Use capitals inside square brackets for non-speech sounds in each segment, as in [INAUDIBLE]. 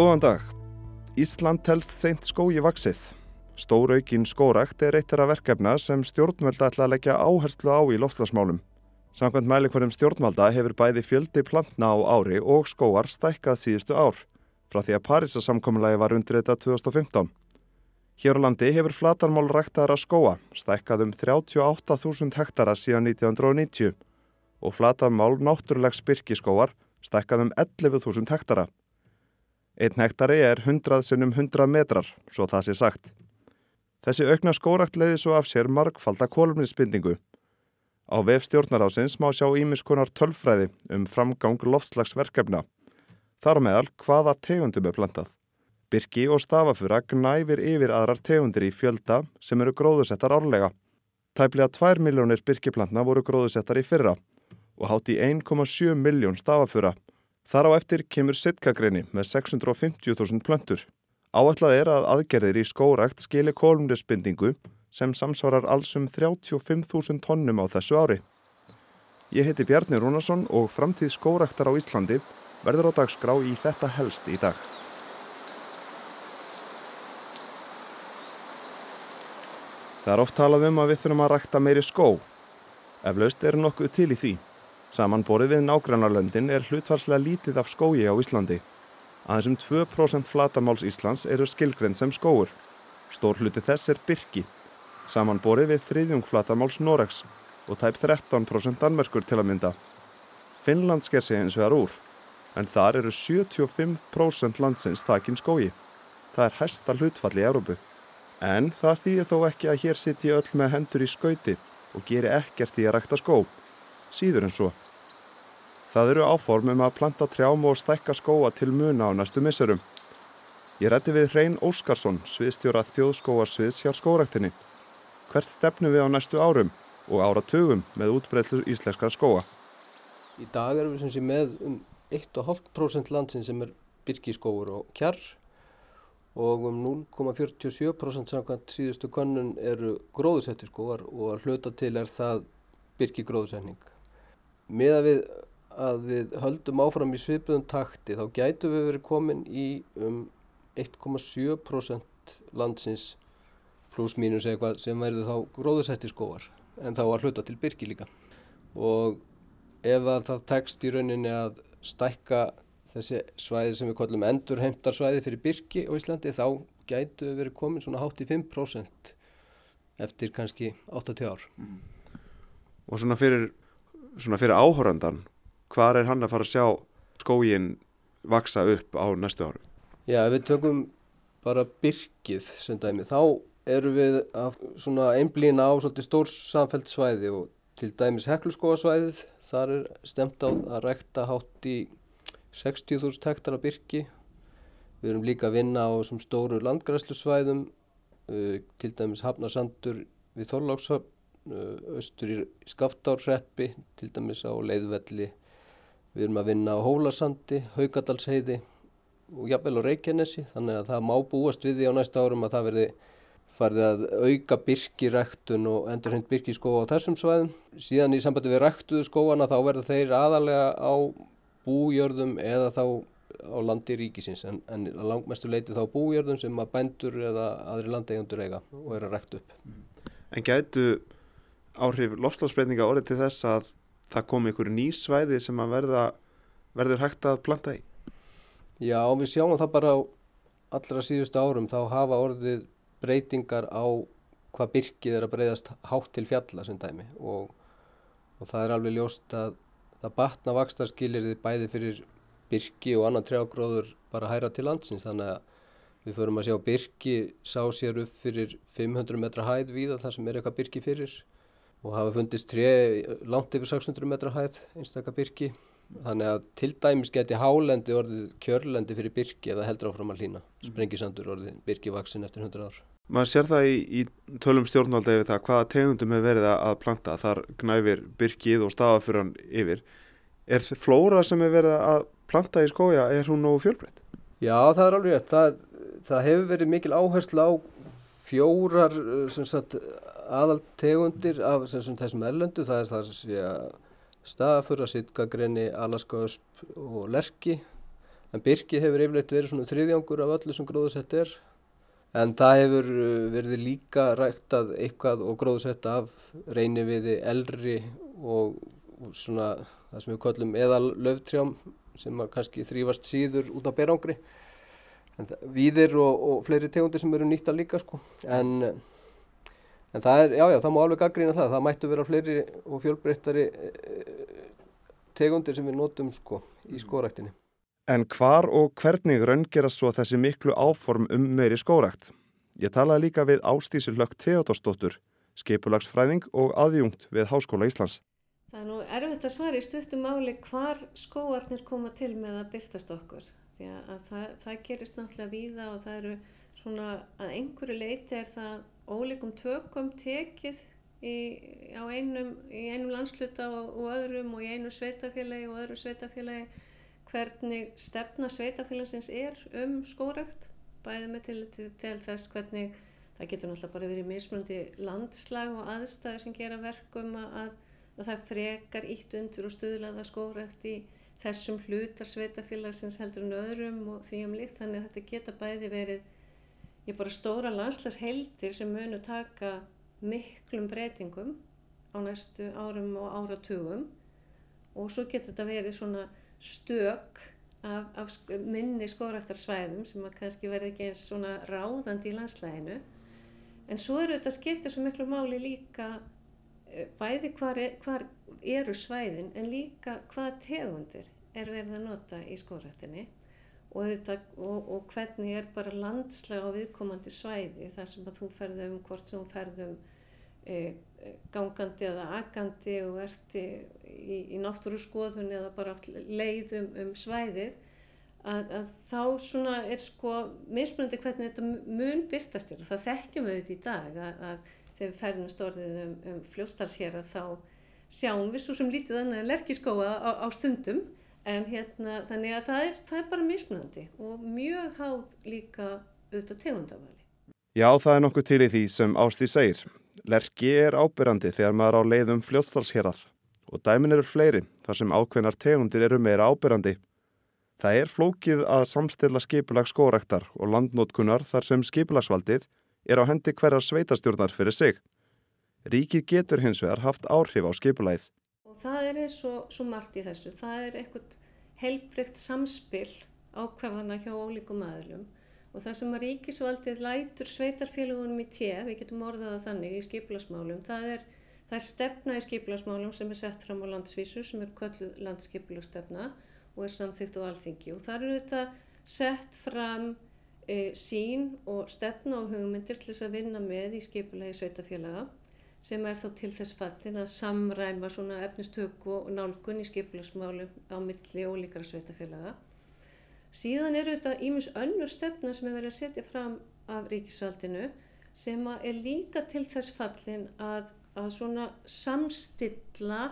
Góðan dag. Ísland telst seint skói vaksið. Stóraukinn skórakt er eitt af verkefna sem stjórnvelda ætla að leggja áherslu á í loftlasmálum. Samkvæmt mælikvarðum stjórnvalda hefur bæði fjöldi plantna á ári og skóar stækkað síðustu ár, frá því að Parísasamkomulagi var undir þetta 2015. Hér á landi hefur flatarmál ræktaðara skóa stækkað um 38.000 hektara síðan 1990 og flatarmál náttúrulegs byrkiskóar stækkað um 11.000 hektara. Einn hektari er 100 sinnum 100 metrar, svo það sé sagt. Þessi aukna skórakt leiði svo af sér margfalda kólumninsbindingu. Á vef stjórnarásins má sjá ímiskonar tölfræði um framgang loftslagsverkefna. Þar meðal hvaða tegundum er plantað. Birki og stafafura gnæfir yfir aðrar tegundir í fjölda sem eru gróðusettar árlega. Tæplega 2 miljónir birkiplantna voru gróðusettar í fyrra og hátt í 1,7 miljón stafafura Þar á eftir kemur sitkagreini með 650.000 plöntur. Áætlað er að aðgerðir í skórakt skilir kólumnisbindingu sem samsvarar allsum 35.000 tónnum á þessu ári. Ég heiti Bjarni Rúnarsson og framtíð skóraktar á Íslandi verður á dagskrá í þetta helst í dag. Það er oft talað um að við þurfum að rækta meiri skó. Eflaust er nokkuð til í því. Samanborið við nágrannarlöndin er hlutvarslega lítið af skói á Íslandi. Aðeins um 2% flatamáls Íslands eru skilgrenn sem skóur. Stór hluti þess er byrki. Samanborið við þriðjung flatamáls Noregs og tæp 13% Danmerkur til að mynda. Finnland sker sig eins vegar úr, en þar eru 75% landsins takin skói. Það er hæsta hlutfall í Európu. En það þýðir þó ekki að hér sitji öll með hendur í skauti og geri ekkert í að rækta skó síður en svo. Það eru áformum að planta trjám og stækka skóa til muna á næstu misserum. Ég rætti við Hrein Óskarsson, sviðstjóra þjóðskóarsviðs hjá skóraktinni. Hvert stefnu við á næstu árum og áratugum með útbreytlu íslenskar skóa? Í dag erum við sem sé með um 1,5% landsin sem er byrkiskóur og kjarr og um 0,47% samkvæmt síðustu konun eru gróðusettir skóar og hluta til er það byrkigróðusetning með að við, að við höldum áfram í svipuðum takti þá gætu við verið komin í um 1,7% landsins pluss mínus eitthvað sem verður þá gróðusettir skóar en þá að hluta til byrki líka og ef að það tekst í rauninni að stækka þessi svæði sem við kallum endurheimtarsvæði fyrir byrki á Íslandi þá gætu verið komin svona hátt í 5% eftir kannski 8-10 ár. Mm. Og svona fyrir svona fyrir áhórandan, hvar er hann að fara að sjá skógin vaksa upp á næstu áru? Já, ef við tökum bara byrkið sem dæmi, þá eru við að svona einblýna á svolítið stór samfelt svæði og til dæmis hekluskóasvæðið, þar er stemt á að rekta hátt í 60.000 hektar af byrki. Við erum líka að vinna á svona stóru landgræslusvæðum, uh, til dæmis Hafnarsandur við Þorlákshöfn austur í Skaftárreppi, til dæmis á Leiðvelli. Við erum að vinna á Hólasandi, Haugadalsheiði og jafnvel á Reykjanesi þannig að það má búast við því á næsta árum að það verði farið að auka byrkiræktun og endurhund byrkiskóa á þessum svæðum. Síðan í sambandi við ræktuðu skóana þá verður þeir aðalega á bújörðum eða þá á landi ríkisins en, en langmestu leiti þá bújörðum sem að bændur eða aðri landeigundur eiga og eru að ræktu upp. En gætu áhrif lofslagsbreytinga orðið til þess að það komi ykkur ný svæði sem að verða, verður hægt að planta í? Já, við sjáum það bara á allra síðustu árum. Þá hafa orðið breytingar á hvað byrkið er að breyðast hátt til fjalla sem dæmi. Og, og það er alveg ljóst að það batna vakstarskilir bæði fyrir byrki og annan trjágróður bara hæra til landsins. Þannig að við förum að sjá byrki sá sér upp fyrir 500 metra hæð við það sem er eitthvað byrki fyrir og hafa fundist tre langt yfir 600 metra hæð einstakka byrki þannig að til dæmis geti hálendi orðið kjörlendi fyrir byrki ef það heldur áfram að hlýna. Mm. sprengisandur orðið byrkivaksin eftir 100 ár. Maður sér það í, í tölum stjórnvalda yfir það hvaða tegundum hefur verið að planta. Þar gnæfir byrkið og stafafyran yfir. Er flóra sem hefur verið að planta í skója er hún nógu fjölbreytt? Já það er alveg rétt. Það, það hefur verið mikil áherslu á fjórar sagt, aðaltegundir af sem, þessum erlendu, það er það sem sé að stafur, að sitkagrenni, alaskaösp og lerki. En byrki hefur yfirleitt verið svona þriðjangur af öllu sem gróðsett er. En það hefur uh, verið líka ræktað eitthvað og gróðsett af reyniviði, elri og svona það sem við kallum eðal löftrjám sem kannski þrýfast síður út á berangri. Víðir og, og fleiri tegundir sem eru nýtta líka sko. En, en það er, já já, það má alveg aðgrína það. Það mættu vera fleiri og fjölbreyttari eh, tegundir sem við notum sko í skóræktinni. En hvar og hvernig raungerast svo þessi miklu áform um meiri skórækt? Ég talaði líka við Ástísilökk Teodósdóttur, skipulagsfræðing og aðjungt við Háskóla Íslands. Það er nú erfitt að svara í stuttum máli hvar skóarnir koma til með að byrtast okkur. Því að það, það gerist náttúrulega víða og það eru svona að einhverju leiti er það ólíkum tökum tekið í, einum, í einum landsluta og, og öðrum og í einu sveitafélagi og öðru sveitafélagi hvernig stefna sveitafélagsins er um skórakt bæðið með til, til, til þess hvernig það getur náttúrulega bara verið mismundi landslag og aðstæður sem gera verkum að, að það frekar ítt undir og stuðlaða skórakt í þessum hlutar sveitafélagsins heldur en öðrum og því um líkt. Þannig að þetta geta bæði verið ég bara stóra landslagsheldir sem munu taka miklum breytingum á næstu árum og áratugum. Og svo getur þetta verið svona stök af, af minni skóraktarsvæðum sem að kannski verði ekki eins svona ráðandi í landslæginu en svo eru þetta skiptið svo miklu máli líka eh, bæði hvar, er, hvar eru svæðin en líka hvað tegundir er verið að nota í skóraktinni og, og, og hvernig er bara landslega á viðkomandi svæði þar sem að þú ferðum hvort sem þú ferðum e, gangandi eða agandi og ert í, í náttúru skoðun eða bara leiðum um svæðið að, að þá svona er sko mismunandi hvernig þetta mun byrtast þér. Það þekkjum við þetta í dag að, að þegar við ferðum stórðið um, um fljóstalshér að þá sjáum við svo sem lítið annað en lerkiskóa á, á stundum en hérna þannig að það er, það er bara mismunandi og mjög háð líka auðvitað tegundavali. Já, það er nokkuð til í því sem Ástíð segir. Lerki er ábyrrandi þegar maður á leiðum fljótstalsherað og dæmin eru fleiri þar sem ákveðnar tegundir eru meira ábyrrandi. Það er flókið að samstilla skipulag skórektar og landnótkunar þar sem skipulagsvaldið er á hendi hverjar sveitastjórnar fyrir sig. Ríkið getur hins vegar haft áhrif á skipulagið. Og það er eins og svo margt í þessu. Það er eitthvað heilbreykt samspil ákveðana hjá ólíkum aðlum og það sem að ríkisvaldið lætur sveitarfélagunum í tef, við getum orðaða þannig í skipilagsmálum, það er, það er stefna í skipilagsmálum sem er sett fram á landsvísu sem er kölluð landskipilagsstefna og er samþygt á alþingi og þar eru þetta sett fram e, sín og stefna og hugmyndir til þess að vinna með í skipilagi sveitarfélaga sem er þá til þess fallin að samræma svona efnistöku og nálgun í skipilagsmálum á milli ólíkara sveitarfélaga Síðan eru þetta ímus önnur stefna sem er verið að setja fram af ríkisvaldinu sem er líka til þess fallin að, að svona samstilla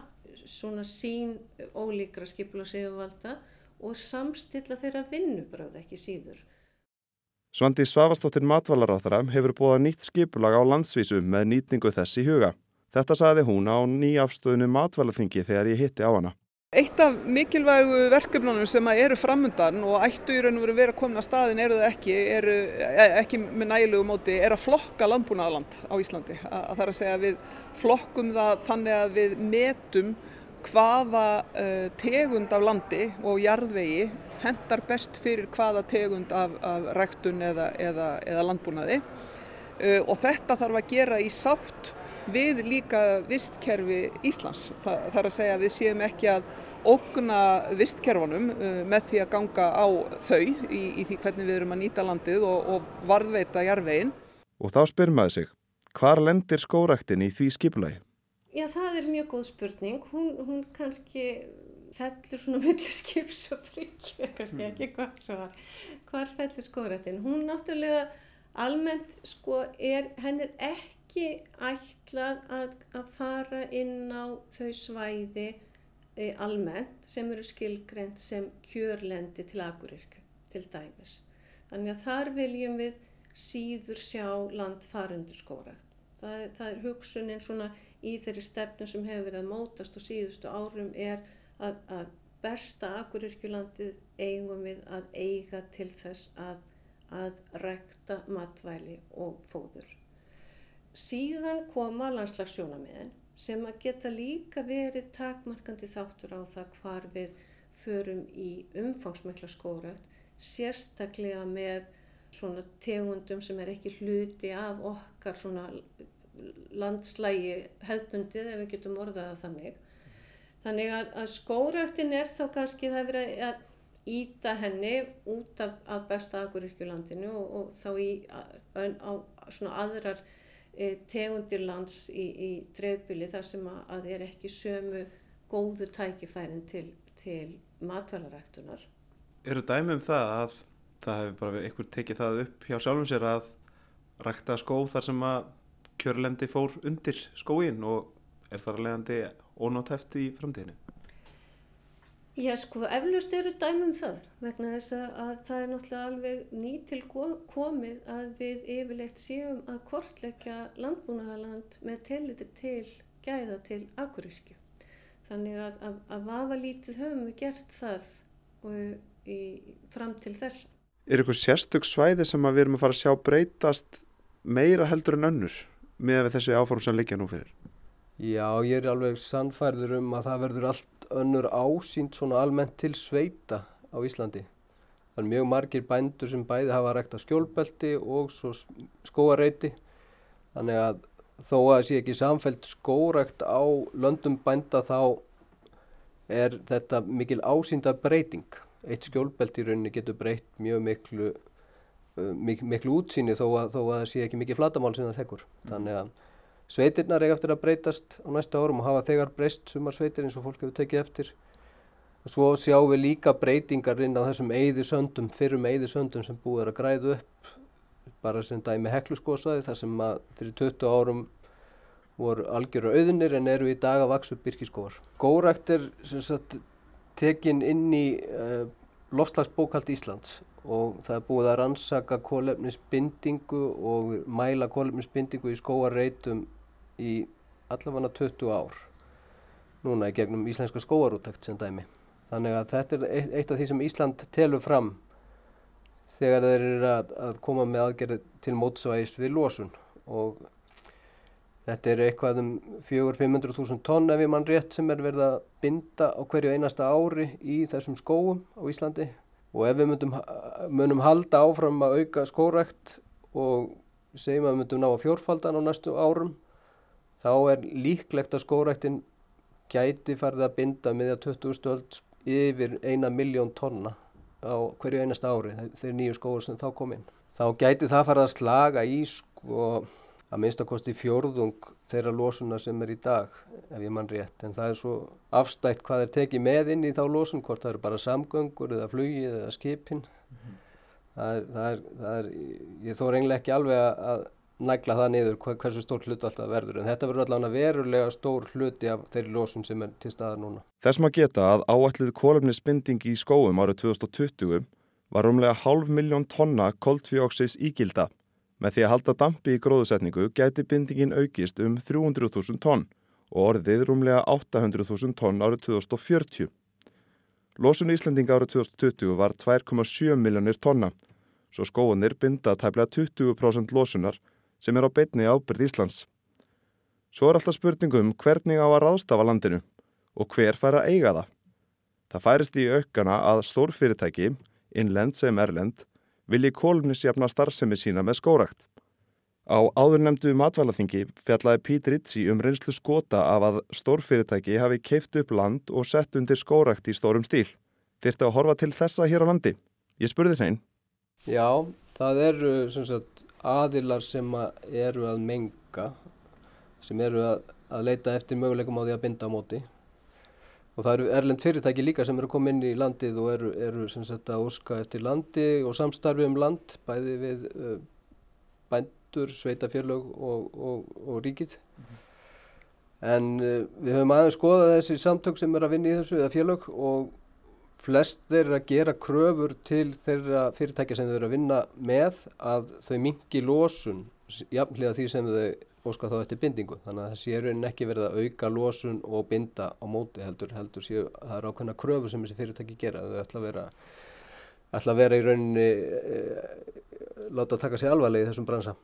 svona sín ólíkra skipula segjuvalda og samstilla þeirra vinnubröð ekki síður. Svandi Svavastóttir matvallaráþara hefur búið nýtt skipulag á landsvísu með nýtningu þess í huga. Þetta saði hún á nýjafstöðinu matvallaþingi þegar ég hitti á hana. Eitt af mikilvægu verkefnunum sem eru framundan og ættu í raun og veru verið að koma að staðin eru það ekki, eru, e, ekki með nægilegu móti, er að flokka landbúnaðaland á Íslandi. Að, að það er að segja að við flokkum það þannig að við metum hvaða uh, tegund af landi og jarðvegi hendar best fyrir hvaða tegund af, af ræktun eða, eða, eða landbúnaði uh, og þetta þarf að gera í sátt við líka vistkerfi Íslands. Það, það er að segja að við séum ekki að ógna vistkerfunum uh, með því að ganga á þau í, í því hvernig við erum að nýta landið og, og varðveita jarvegin. Og þá spyr maður sig, hvar lendir skóraktin í því skipulagi? Já, það er mjög góð spurning. Hún, hún kannski fellur svona millir skips og bryggju, [LAUGHS] kannski mm. ekki hvað svo var. Hvar fellur skóraktin? Hún náttúrulega almennt sko er, henn er ekki ætlað að, að fara inn á þau svæði e, almennt sem eru skilgreynd sem kjörlendi til agurirkju til dæmis. Þannig að þar viljum við síður sjá landfarundur skóra. Það, það er hugsunin svona í þeirri stefnu sem hefur verið að mótast og síðustu árum er að, að besta akuryrkjulandið eigum við að eiga til þess að, að rekta matvæli og fóður. Síðan koma landslagsjónamiðin sem að geta líka verið takmarkandi þáttur á það hvar við förum í umfangsmikla skórakt, sérstaklega með svona tegundum sem er ekki hluti af okkar svona landslægi hefbundið ef við getum orðaða þannig. Þannig að, að skóraktin er þá kannski það verið að íta henni út af, af besta aguríkjulandinu og, og þá í á, á svona aðrar e, tegundir lands í, í dreifbili þar sem að, að er ekki sömu góðu tækifærin til, til matvælaræktunar. Eru dæmi um það að það hefur bara einhver tekið það upp hjá sjálfum sér að rækta skó þar sem að kjörlendi fór undir skóin og er þar að leiðandi ónátt í framtíðinu? Já sko, eflust eru dæmum það vegna þess að það er náttúrulega alveg nýtil komið að við yfirleitt séum að kortleggja landbúnaðaland með telliti til gæða til aguríkju. Þannig að, að, að vafa lítið höfum við gert það í, fram til þessa. Er eitthvað sérstök svæði sem við erum að fara að sjá breytast meira heldur en önnur með þessi áform sem liggja nú fyrir? Já, ég er alveg sannfærður um að það verður allt önnur ásýnd svona almennt til sveita á Íslandi. Það er mjög margir bændur sem bæði hafa rægt að skjólbelti og svo skóareiti. Þannig að þó að það sé ekki samfelt skórækt á löndum bænda þá er þetta mikil ásýnda breyting. Eitt skjólbelti í rauninni getur breytt mjög miklu, uh, miklu, útsýni þó að, þó að það sé ekki mikið flatamál sem það þekkur. Þannig að Sveitirnar eiga eftir að breytast á næsta árum og hafa þegar breyst sumar sveitir eins og fólk hefur tekið eftir. Og svo sjáum við líka breytingar inn á þessum eyðisöndum, fyrrum eyðisöndum sem búið er að græða upp, bara sem dæmi hekluskosaði þar sem að fyrir 20 árum voru algjörur auðunir en eru í dag að vaksa upp byrkiskóar. Górækt er sagt, tekin inn í uh, loftslagsbókald Íslands og það er búið að rannsaka kólefnisbindingu og mæla kólefnisbindingu í skóarreitum í allavega 20 ár núna í gegnum íslenska skóarúttækt sem dæmi. Þannig að þetta er eitt af því sem Ísland telur fram þegar þeir eru að, að koma með aðgerði til mótsvægis við losun og þetta er eitthvað um 400-500.000 tonn ef ég mann rétt sem er verið að binda á hverju einasta ári í þessum skóum á Íslandi og ef við myndum, myndum halda áfram að auka skórækt og segjum að við myndum ná að fjórfaldan á næstu árum þá er líklegt að skóræktin gæti farið að binda miðja 20 stöld yfir eina miljón tonna á hverju einasta ári þeir nýju skóur sem þá kom inn. Þá gæti það farið að slaga í sko að minnstakosti fjórðung þeirra losuna sem er í dag ef ég mann rétt en það er svo afstætt hvað er tekið með inn í þá losun hvort það eru bara samgöngur eða flugið eða skipin mm -hmm. það, er, það, er, það er ég þó reynilega ekki alveg að nægla það niður hversu stór hlut alltaf verður en þetta verður allavega verulega stór hluti af þeirri lósun sem er til staða núna. Þess maður geta að áætlið kólefnisbinding í skóum árið 2020 var umlega halv miljón tonna koltvíóksis ígilda. Með því að halda dampi í gróðusetningu gæti bindingin aukist um 300.000 tonn og orðið umlega 800.000 tonn árið 2040. Lósun í Íslandinga árið 2020 var 2,7 miljónir tonna, svo skóunir binda tæplega 20% lósunar sem er á beitni ábyrð Íslands. Svo er alltaf spurningum hvernig á að ráðstafa landinu og hver fær að eiga það. Það færist í aukana að stórfyrirtæki, innlend sem erlend, vilji kólumnisjafna starfsemi sína með skórakt. Á áðurnemdu matvælaþingi fjallaði Pít Ritzi um reynslu skota af að stórfyrirtæki hafi keift upp land og sett undir skórakt í stórum stíl. Þyrfti að horfa til þessa hér á landi? Ég spurði hrein. Já, það er sagt, aðilar sem að eru að menga sem eru að, að leita eftir möguleikum á því að binda á móti og það eru erlend fyrirtæki líka sem eru komið inn í landið og eru, eru sagt, að óska eftir landi og samstarfi um land bæði við uh, bændur, sveitafjörlög og, og, og ríkið mm -hmm. en uh, við höfum aðeins skoðað þessi samtök sem er að vinna í þessu eða fjörlög og flest þeirra gera kröfur til þeirra fyrirtækja sem þau eru að vinna með að þau mingi lósun jafnlega því sem þau óska þá eftir bindingu. Þannig að það sé raunin ekki verið að auka losun og binda á móti heldur heldur séu það er ákveðna kröfu sem þessi fyrirtæki gera. Þau ætla að vera, ætla að vera í rauninni e, láta taka sig alvarlega í þessum bransa.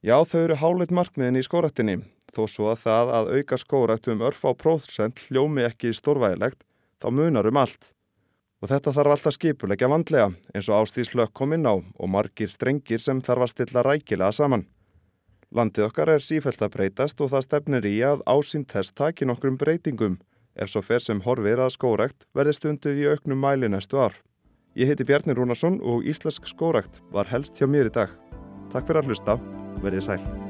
Já, þau eru hálit markmiðin í skóraktinni, þó svo að það að auka skórakt um örf á próðsend hljómi ekki stórvægilegt, þá munar um allt. Og þetta þarf alltaf skipulegja vandlega, eins og ástíðslökk kom inn á og margir strengir sem þarf að stilla rækilega saman. Landið okkar er sífælt að breytast og það stefnir í að ásýnd þess taki nokkrum breytingum, ef svo fer sem horfir að skórakt verði stunduð í auknum mæli næstu ár. Ég heiti Bjarni Rúnarsson og Íslensk skórakt var helst hjá mér í dag. Takk fyrir að hlusta verið sæl.